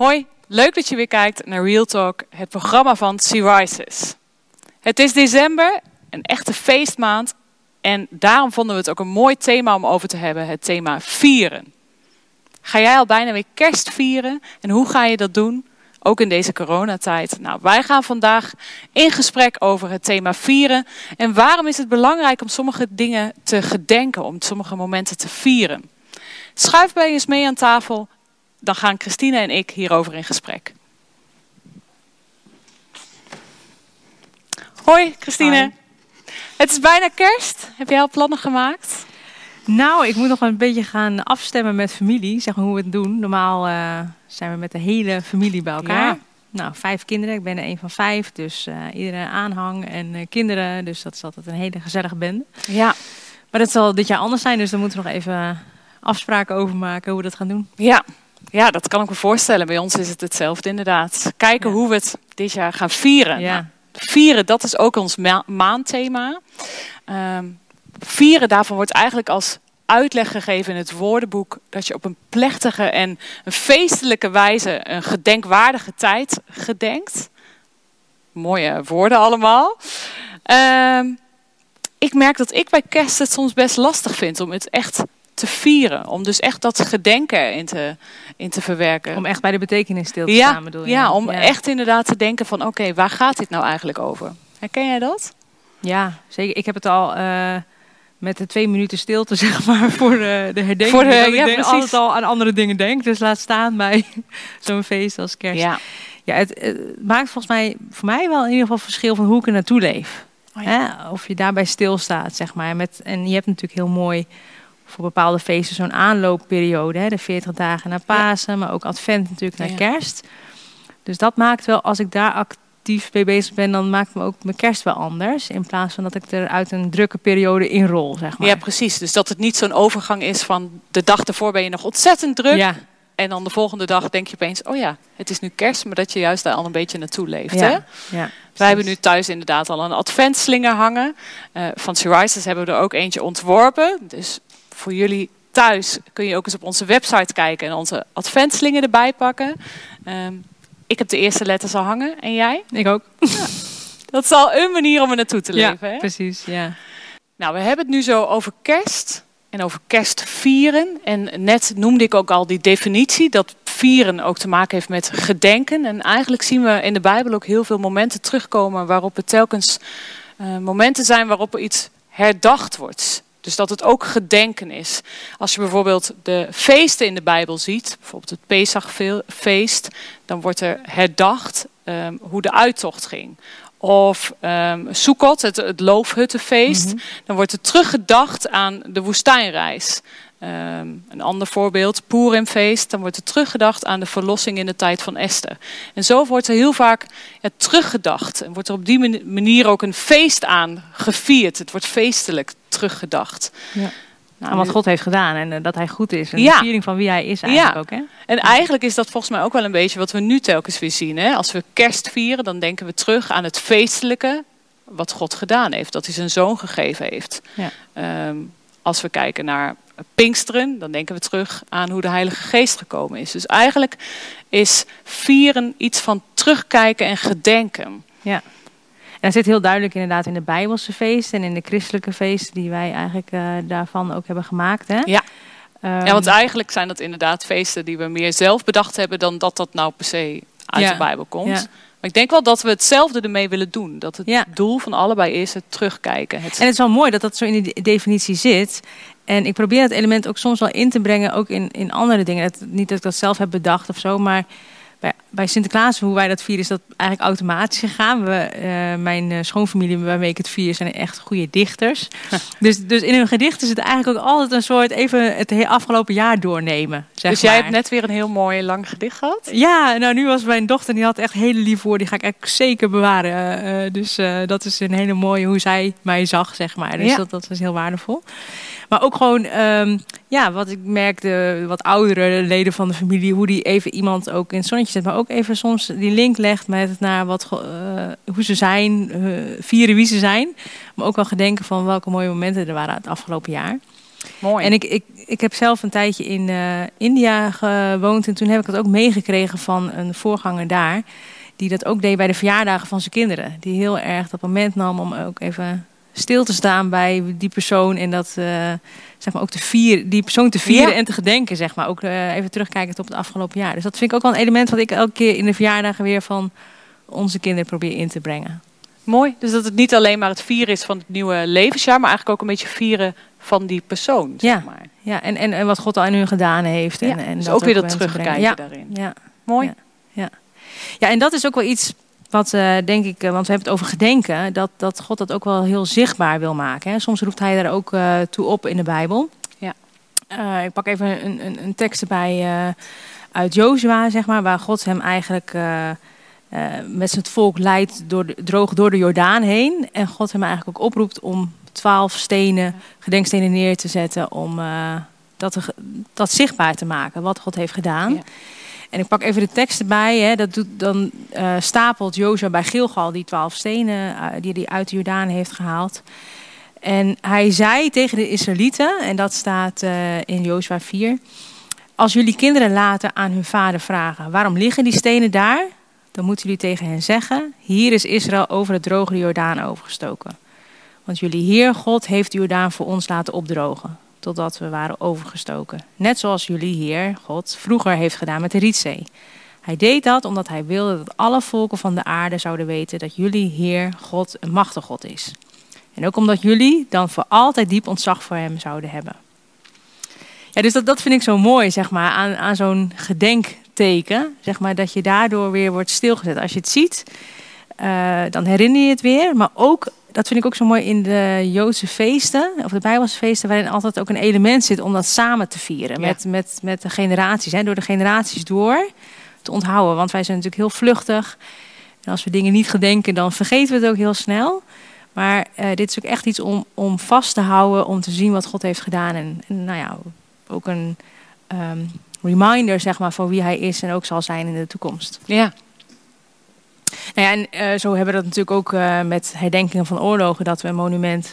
Hoi, leuk dat je weer kijkt naar Real Talk, het programma van C-Rises. Het is december, een echte feestmaand. En daarom vonden we het ook een mooi thema om over te hebben, het thema vieren. Ga jij al bijna weer kerst vieren? En hoe ga je dat doen? Ook in deze coronatijd. Nou, wij gaan vandaag in gesprek over het thema vieren. En waarom is het belangrijk om sommige dingen te gedenken, om sommige momenten te vieren? Schuif bij eens mee aan tafel dan gaan Christine en ik hierover in gesprek. Hoi Christine. Het is bijna kerst. Heb jij al plannen gemaakt? Nou, ik moet nog een beetje gaan afstemmen met familie, zeg maar hoe we het doen. Normaal uh, zijn we met de hele familie bij elkaar. Ja. Nou, vijf kinderen. Ik ben er een van vijf, dus uh, iedereen aanhang en uh, kinderen. Dus dat is altijd een hele gezellige bende. Ja. Maar dat zal dit jaar anders zijn, dus daar moeten we nog even afspraken over maken hoe we dat gaan doen. Ja, ja, dat kan ik me voorstellen. Bij ons is het hetzelfde inderdaad. Kijken hoe we het dit jaar gaan vieren. Ja. Nou, vieren, dat is ook ons ma maandthema. Um, vieren, daarvan wordt eigenlijk als uitleg gegeven in het woordenboek dat je op een plechtige en een feestelijke wijze een gedenkwaardige tijd gedenkt. Mooie woorden allemaal. Um, ik merk dat ik bij kerst het soms best lastig vind om het echt te vieren. Om dus echt dat gedenken in te, in te verwerken. Om echt bij de betekenis stil te ja, staan bedoel je? Ja, om echt inderdaad te denken van oké, waar gaat dit nou eigenlijk over? Herken jij dat? Ja, zeker. Ik heb het al uh, met de twee minuten stilte zeg maar voor de, de herdenking. Voor de, ik ja, denk precies. altijd al aan andere dingen denk. Dus laat staan bij zo'n feest als kerst. Ja. Ja, het, het, maakt volgens mij voor mij wel in ieder geval verschil van hoe ik er naartoe leef. Oh ja. Hè? Of je daarbij stilstaat, zeg maar. Met, en je hebt natuurlijk heel mooi voor bepaalde feesten zo'n aanloopperiode. Hè? De 40 dagen naar Pasen, maar ook Advent natuurlijk naar Ja. kerst. Dus dat maakt wel, als ik daar actief mee bezig ben, dan maakt me ook mijn kerst wel anders. In plaats van dat ik er uit een drukke periode inrol, zeg maar. Ja, precies. Dus dat het niet zo'n overgang is van de dag ervoor ben je nog ontzettend druk. En dan de volgende dag denk je opeens, oh ja, het is nu kerst, maar dat je juist daar al een beetje naartoe leeft. Hè? Wij hebben nu thuis inderdaad al een adventslinger hangen. Eh, van Sirius hebben we er ook eentje ontworpen. Dus voor jullie thuis kun je ook eens op onze website kijken en onze adventslingen erbij pakken. Ehm, ik heb de eerste letters al hangen. En jij? Ik ook. Dat is al een manier om er naartoe te Ja, leven. Hè? precies. Ja. Nou, we hebben het nu zo over kerst en over kerstvieren. En net noemde ik ook al die definitie dat vieren ook te maken heeft met gedenken. En eigenlijk zien we in de Bijbel ook heel veel momenten terugkomen waarop het telkens eh, momenten zijn waarop er iets herdacht wordt. Dus dat het ook gedenken is. Als je bijvoorbeeld de feesten in de Bijbel ziet, bijvoorbeeld het Pesachfeest, dan wordt er herdacht ehm, hoe de uittocht ging. Of um, Sukkot, het, het loofhuttenfeest, dan wordt er teruggedacht aan de woestijnreis. Ehm, een ander voorbeeld, Purimfeest, dan wordt er teruggedacht aan de verlossing in de tijd van Esther. En zo wordt er heel vaak ja, teruggedacht. En wordt er op die mani- manier ook een feest aan gevierd. Het wordt feestelijk teruggedacht. Ja. Nou, Aan wat God heeft gedaan en eh, dat hij goed is. En Ja. de viering van wie hij is eigenlijk Ja. ook, hè? En eigenlijk is dat volgens mij ook wel een beetje wat we nu telkens weer zien. Hè? Als we kerst vieren, dan denken we terug aan het feestelijke wat God gedaan heeft. Dat hij zijn zoon gegeven heeft. Ja. Ehm, als we kijken naar Pinksteren, dan denken we terug aan hoe de Heilige Geest gekomen is. Dus eigenlijk is vieren iets van terugkijken en gedenken. Ja. Dat zit heel duidelijk inderdaad in de Bijbelse feesten en in de christelijke feesten die wij eigenlijk eh, daarvan ook hebben gemaakt. Hè? Ja. Ehm, Ja, want eigenlijk zijn dat inderdaad feesten die we meer zelf bedacht hebben dan dat dat nou per se uit Ja. de Bijbel komt. Ja. Maar ik denk wel dat we hetzelfde ermee willen doen. Dat het Ja. doel van allebei is het terugkijken. Het En het is wel mooi dat dat zo in de- definitie zit. En ik probeer het element ook soms wel in te brengen, ook in, in andere dingen. Dat, niet dat ik dat zelf heb bedacht of zo, maar bij, bij Sinterklaas, hoe wij dat vieren, is dat eigenlijk automatisch gegaan. We, eh, mijn eh, schoonfamilie waarmee ik het vier zijn echt goede dichters. dus, dus in hun gedichten zit eigenlijk ook altijd een soort even het hele afgelopen jaar doornemen. Zeg dus jij maar. hebt net weer een heel mooi lang gedicht gehad. Ja, nou nu was mijn dochter, die had echt hele lief voor. Die ga ik echt zeker bewaren. Eh, dus dat is een hele mooie hoe zij mij zag, zeg maar. Dus Ja. dat, dat is heel waardevol. Maar ook gewoon, ehm, ja, wat ik merkte, wat oudere leden van de familie, hoe die even iemand ook in het zonnetje zet. Maar ook even soms die link legt met naar wat, eh, hoe ze zijn, eh, vieren wie ze zijn. Maar ook wel gedenken van welke mooie momenten er waren het afgelopen jaar. Mooi. En ik, ik, ik heb zelf een tijdje in uh, India gewoond. En toen heb ik het ook meegekregen van een voorganger daar. Die dat ook deed bij de verjaardagen van zijn kinderen. Die heel erg dat moment nam om ook even stil te staan bij die persoon. En dat uh, zeg maar ook te vieren, die persoon te vieren en te gedenken. Zeg maar. Ook uh, even terugkijkend op het afgelopen jaar. Dus dat vind ik ook wel een element wat ik elke keer in de verjaardagen weer van onze kinderen probeer in te brengen. Mooi. Dus dat het niet alleen maar het vieren is van het nieuwe levensjaar, maar eigenlijk ook een beetje vieren van die persoon. Zeg ja, maar. ja. En, en, en wat God al aan hun gedaan heeft. En, ja, en dus ook weer dat terugkijken ja. daarin. Ja. Mooi. Ja. Ja. en dat is ook wel iets wat uh, denk ik, uh, want we hebben het over gedenken, dat, dat God dat ook wel heel zichtbaar wil maken. Hè. Soms roept hij daar ook uh, toe op in de Bijbel. Ja. ik pak even een, een, een tekst erbij uit Jozua, zeg maar, waar God hem eigenlijk met zijn volk leidt door de, droog door de Jordaan heen. En God hem eigenlijk ook oproept om twaalf stenen, gedenkstenen neer te zetten om dat, dat zichtbaar te maken, wat God heeft gedaan. Ja. En ik pak even de tekst erbij. Hè. Dat doet, dan uh, stapelt Jozua bij Gilgal die twaalf stenen uh, die hij uit Jordaan heeft gehaald. En hij zei tegen de Israëlieten, en dat staat uh, in Jozua 4... Als jullie kinderen later aan hun vader vragen... waarom liggen die stenen daar? Dan moeten jullie tegen hen zeggen... hier is Israël over het droge Jordaan overgestoken. Want jullie Heer God heeft de Jordaan voor ons laten opdrogen totdat we waren overgestoken. Net zoals jullie Heer, God, vroeger heeft gedaan met de Rietzee. Hij deed dat omdat hij wilde dat alle volken van de aarde zouden weten dat jullie Heer, God, een machtig God is. En ook omdat jullie dan voor altijd diep ontzag voor hem zouden hebben. Ja, dus dat, dat vind ik zo mooi, zeg maar, aan, aan zo'n gedenkteken. Zeg maar, dat je daardoor weer wordt stilgezet. Als je het ziet, uh, dan herinner je het weer. Maar ook dat vind ik ook zo mooi in de Joodse feesten, of de Bijbelse feesten, waarin altijd ook een element zit om dat samen te vieren. Ja. Met, met, met de generaties, hè, door de generaties door te onthouden. Want wij zijn natuurlijk heel vluchtig. En als we dingen niet gedenken, dan vergeten we het ook heel snel. Maar uh, dit is ook echt iets om, om vast te houden, om te zien wat God heeft gedaan. En, en nou ja, ook een um, reminder zeg maar, van wie hij is en ook zal zijn in de toekomst. Ja. Nou ja, en uh, zo hebben we dat natuurlijk ook uh, met herdenkingen van oorlogen, dat we een monument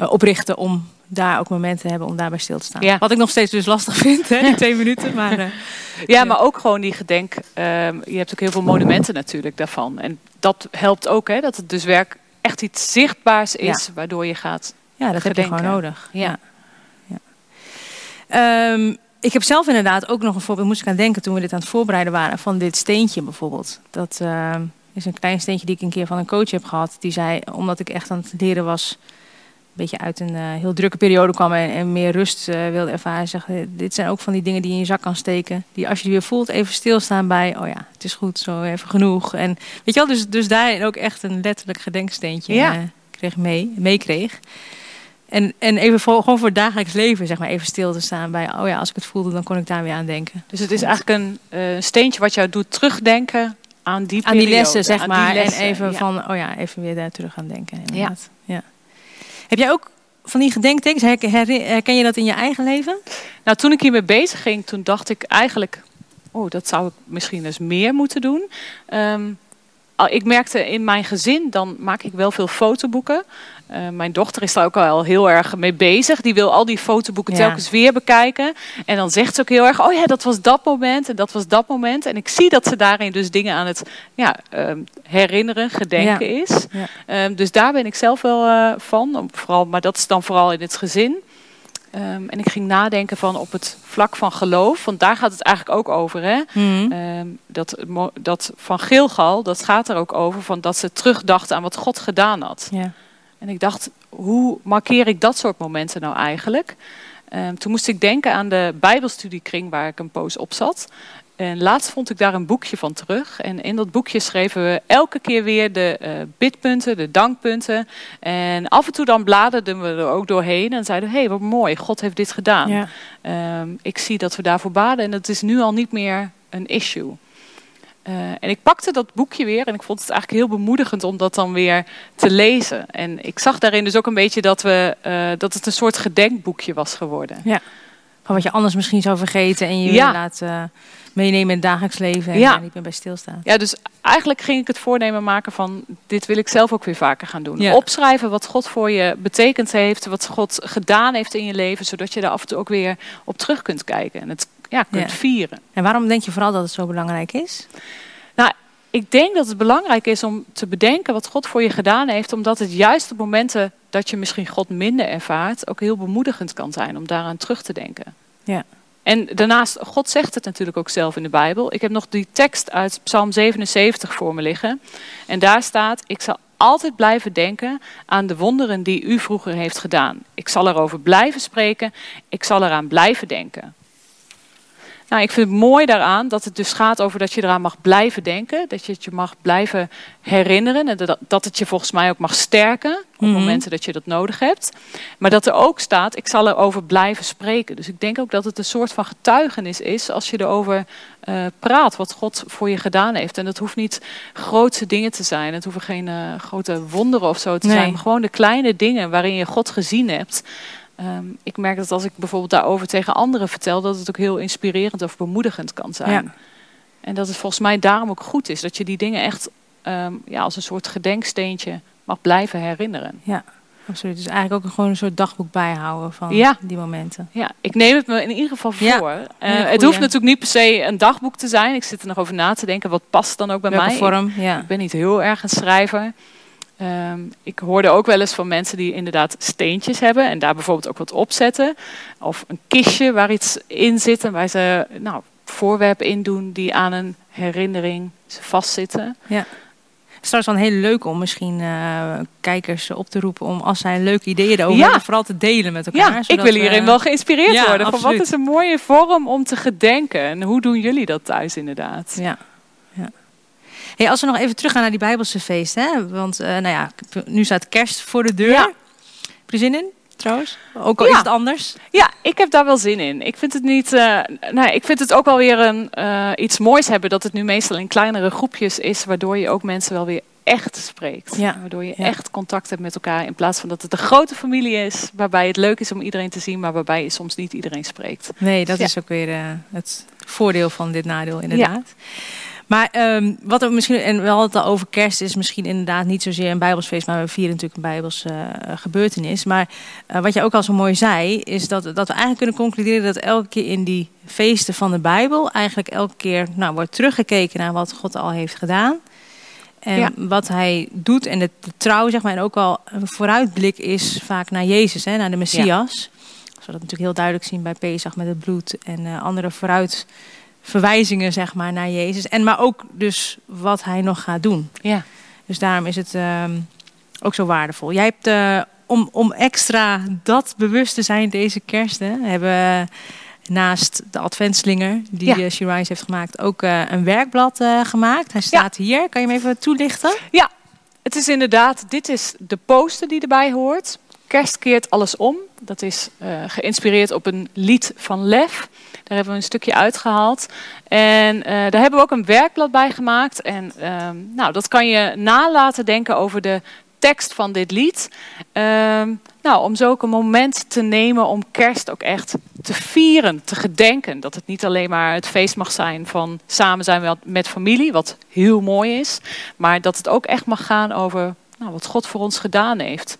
uh, oprichten om daar ook momenten te hebben om daarbij stil te staan. Ja. Wat ik nog steeds dus lastig vind, hè, die twee minuten. Maar, ja, maar ook gewoon die gedenk. je hebt ook heel veel monumenten natuurlijk daarvan. En dat helpt ook, hè, dat het dus werk echt iets zichtbaars is, ja. waardoor je gaat. Ja, dat gedenken. heb je gewoon nodig. Ja. ja. Um, ik heb zelf inderdaad ook nog een voorbeeld, moest ik aan denken toen we dit aan het voorbereiden waren, van dit steentje bijvoorbeeld. Dat uh, is een klein steentje die ik een keer van een coach heb gehad. Die zei, omdat ik echt aan het leren was, een beetje uit een uh, heel drukke periode kwam en, en meer rust uh, wilde ervaren. Zeg, dit zijn ook van die dingen die je in je zak kan steken. Die als je die weer voelt, even stilstaan bij, oh ja, het is goed, zo even genoeg. En weet je wel, dus, dus daarin ook echt een letterlijk gedenksteentje ja. uh, kreeg mee, meekreeg. En, en even voor, gewoon voor het dagelijks leven, zeg maar, even stil te staan bij, oh ja, als ik het voelde, dan kon ik daar weer aan denken. Dus het is eigenlijk een steentje wat jou doet terugdenken aan die Aan die lessen, zeg maar. lessen, en even ja. van, oh ja, even weer daar terug aan denken. Ja. Inderdaad. ja. Heb jij ook van die gedenktekens, herken, herken je dat in je eigen leven? Nou, toen ik hiermee bezig ging, toen dacht ik eigenlijk, oh, dat zou ik misschien eens meer moeten doen. Um, ik merkte in mijn gezin, dan maak ik wel veel fotoboeken. Uh, mijn dochter is daar ook al heel erg mee bezig. Die wil al die fotoboeken Ja. telkens weer bekijken. En dan zegt ze ook heel erg, oh ja, dat was dat moment en dat was dat moment. En ik zie dat ze daarin dus dingen aan het ja, um, herinneren, gedenken Ja. is. Ja. Um, dus daar ben ik zelf wel uh, van. Vooral, maar dat is dan vooral in het gezin. Um, en ik ging nadenken van op het vlak van geloof, want daar gaat het eigenlijk ook over. Hè? Mhm. Um, dat, dat van Gilgal, dat gaat er ook over van dat ze terugdachten aan wat God gedaan had. En ik dacht, hoe markeer ik dat soort momenten nou eigenlijk? Um, toen moest ik denken aan de Bijbelstudiekring waar ik een poos op zat. En laatst vond ik daar een boekje van terug. En in dat boekje schreven we elke keer weer de uh, bidpunten, de dankpunten. En af en toe dan bladerden we er ook doorheen en zeiden: hé, hey, wat mooi, God heeft dit gedaan. Ja. Um, ik zie dat we daarvoor baden en dat is nu al niet meer een issue. Uh, en ik pakte dat boekje weer en ik vond het eigenlijk heel bemoedigend om dat dan weer te lezen. En ik zag daarin dus ook een beetje dat, we, uh, dat het een soort gedenkboekje was geworden. Ja. Wat je anders misschien zou vergeten en je Ja. weer laten meenemen in het dagelijks leven en Ja. daar niet meer bij stilstaan. Ja, dus eigenlijk ging ik het voornemen maken van dit wil ik zelf ook weer vaker gaan doen. Ja. Opschrijven wat God voor je betekend heeft, wat God gedaan heeft in je leven, zodat je daar af en toe ook weer op terug kunt kijken en het ja, kunt vieren. En waarom denk je vooral dat het zo belangrijk is? Ik denk dat het belangrijk is om te bedenken wat God voor je gedaan heeft, omdat het juist op momenten dat je misschien God minder ervaart, ook heel bemoedigend kan zijn om daaraan terug te denken. Ja. En daarnaast, God zegt het natuurlijk ook zelf in de Bijbel. Ik heb nog die tekst uit Psalm 77 voor me liggen. En daar staat, ik zal altijd blijven denken aan de wonderen die u vroeger heeft gedaan. Ik zal erover blijven spreken, ik zal eraan blijven denken. Nou, ik vind het mooi daaraan dat het dus gaat over dat je eraan mag blijven denken. Dat je het je mag blijven herinneren. En dat- het je volgens mij ook mag sterken op Mhm. momenten dat je dat nodig hebt. Maar dat er ook staat, ik zal erover blijven spreken. Dus ik denk ook dat het een soort van getuigenis is als je erover eh, praat. Wat God voor je gedaan heeft. En dat hoeft niet grootse dingen te zijn. Het hoeven geen eh, grote wonderen of zo te Nee. zijn. Maar gewoon de kleine dingen waarin je God gezien hebt. Ehm, ik merk dat als ik bijvoorbeeld daarover tegen anderen vertel, dat het ook heel inspirerend of bemoedigend kan zijn. Ja. En dat het volgens mij daarom ook goed is dat je die dingen echt ehm, ja, als een soort gedenksteentje mag blijven herinneren. Absoluut. Dus eigenlijk ook gewoon een soort dagboek bijhouden van Ja. die momenten. Ja, ik neem het me in ieder geval Ja, voor. Eh, het hoeft natuurlijk niet per se een dagboek te zijn. Ik zit er nog over na te denken. Wat past dan ook bij Welke mij? vorm? Ja. Ik ben niet heel erg een schrijver. Ehm, ik hoorde ook wel eens van mensen die inderdaad steentjes hebben en daar bijvoorbeeld ook wat op zetten. Of een kistje waar iets in zit en waar ze nou, voorwerpen in doen die aan een herinnering vastzitten. Het is trouwens wel heel leuk om misschien eh, kijkers op te roepen om als zij leuke ideeën erover Ja. hebben, vooral te delen met elkaar. Ja, ik wil we- hierin wel geïnspireerd Ja, worden. Van wat is een mooie vorm om te gedenken en hoe doen jullie dat thuis inderdaad? Ja. ja. Hey, als we nog even teruggaan naar die Bijbelse feesten. Hè? Want eh, nou ja, nu staat kerst voor de deur. Ja. Heb je zin in trouwens? Ook al Ja. is het anders. Ja, ik heb daar wel zin in. Ik vind het niet. eh nou, ik vind het ook wel weer een, eh, iets moois hebben dat het nu meestal in kleinere groepjes is, waardoor je ook mensen wel weer echt spreekt. Ja, Waardoor je ja. echt contact hebt met elkaar. In plaats van dat het een grote familie is, waarbij het leuk is om iedereen te zien, maar waarbij je soms niet iedereen spreekt. Nee, dat Ja. is ook weer het voordeel van dit nadeel inderdaad. Maar ehm, wat er misschien, en we hadden het al over kerst, is misschien inderdaad niet zozeer een Bijbelsfeest, maar we vieren natuurlijk een Bijbelse eh, gebeurtenis. Maar eh, wat je ook al zo mooi zei, is dat, dat we eigenlijk kunnen concluderen dat elke keer in die feesten van de Bijbel, eigenlijk elke keer nou, wordt teruggekeken naar wat God al heeft gedaan. En Ja. wat hij doet en de, de trouw, zeg maar, en ook al een vooruitblik is vaak naar Jezus, hè, naar de Messias. Zoals we dat natuurlijk heel duidelijk zien bij Pesach met het bloed en eh, andere vooruitverwijzingen, zeg maar, naar Jezus. En maar ook dus wat hij nog gaat doen. Ja. Dus daarom is het ehm, ook zo waardevol. Jij hebt, eh, om, om extra dat bewust te zijn deze kerst, hè, hebben we naast de adventslinger die Ja. ja. Rise heeft gemaakt, ook eh, een werkblad eh, gemaakt. Hij staat hier. Kan je hem even toelichten? Het is inderdaad, dit is de poster die erbij hoort. Kerst keert alles om. Dat is eh, geïnspireerd op een lied van Lef. Daar hebben we een stukje uitgehaald. En eh, daar hebben we ook een werkblad bij gemaakt. En ehm, nou, dat kan je nalaten denken over de tekst van dit lied. Ehm, nou, om een moment te nemen om kerst ook echt te vieren, te gedenken. Dat het niet alleen maar het feest mag zijn van samen zijn met familie, wat heel mooi is. Maar dat het ook echt mag gaan over nou, wat God voor ons gedaan heeft.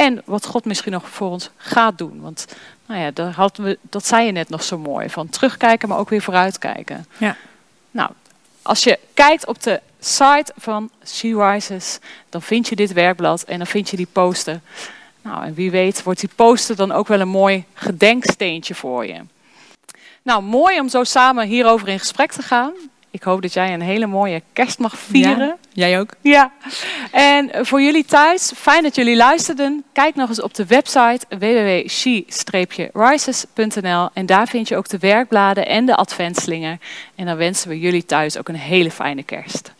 En wat God misschien nog voor ons gaat doen. Want nou ja, daar hadden we, dat zei je net nog zo mooi. Van terugkijken, maar ook weer vooruitkijken. Ja. Nou, als je kijkt op de site van She Rises, dan vind je dit werkblad en dan vind je die poster. Nou, en wie weet wordt die poster dan ook wel een mooi gedenksteentje voor je. Nou, mooi om zo samen hierover in gesprek te gaan. Ik hoop dat jij een hele mooie kerst mag vieren. Ja, jij ook. Ja, en voor jullie thuis, fijn dat jullie luisterden. Kijk nog eens op de website www.she-rises.nl en daar vind je ook de werkbladen en de adventslinger. En dan wensen we jullie thuis ook een hele fijne kerst.